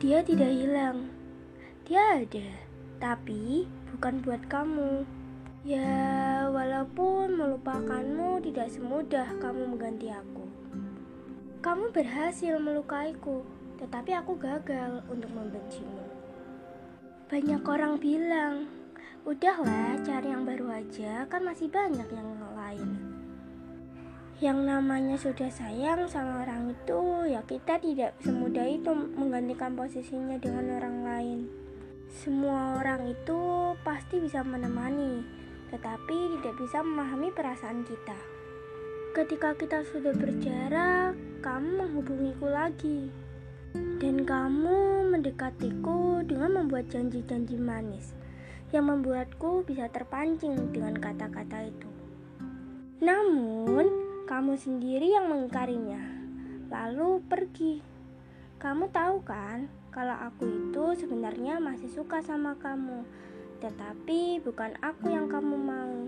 Dia tidak hilang. Dia ada, tapi bukan buat kamu. Ya, walaupun melupakanmu tidak semudah kamu mengganti aku. Kamu berhasil melukaiku, tetapi aku gagal untuk membencimu. Banyak orang bilang, udahlah cari yang baru aja, kan masih banyak yang lain. Yang namanya sudah sayang sama orang itu, ya kita tidak semudah itu menggantikan posisinya dengan orang lain. Semua orang itu pasti bisa menemani, tetapi tidak bisa memahami perasaan kita. Ketika kita sudah berjarak, kamu menghubungiku lagi, dan kamu mendekatiku dengan membuat janji-janji manis yang membuatku bisa terpancing dengan kata-kata itu. Namun, kamu sendiri yang mengingkarinya, lalu pergi. Kamu tahu kan, kalau aku itu sebenarnya masih suka sama kamu, tetapi bukan aku yang kamu mau.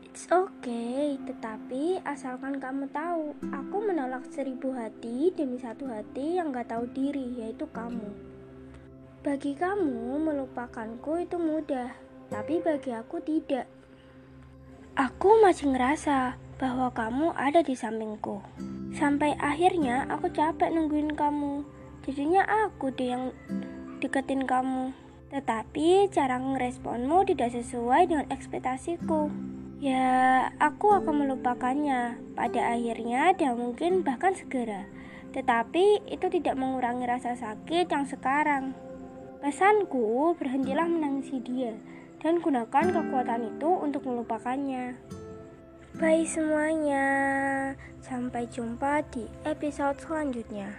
It's okay, tetapi asalkan kamu tahu, aku menolak seribu hati demi satu hati yang gak tahu diri, yaitu kamu. Bagi kamu, melupakanku itu mudah, tapi bagi aku tidak. Aku masih ngerasa bahwa kamu ada di sampingku. Sampai akhirnya aku capek nungguin kamu. Jadinya aku deh yang deketin kamu. Tetapi cara ngeresponmu tidak sesuai dengan ekspektasiku. Ya, aku akan melupakannya pada akhirnya dan mungkin bahkan segera. Tetapi itu tidak mengurangi rasa sakit yang sekarang. Pesanku, berhentilah menangisi dia dan gunakan kekuatan itu untuk melupakannya. Bye semuanya, sampai jumpa di episode selanjutnya.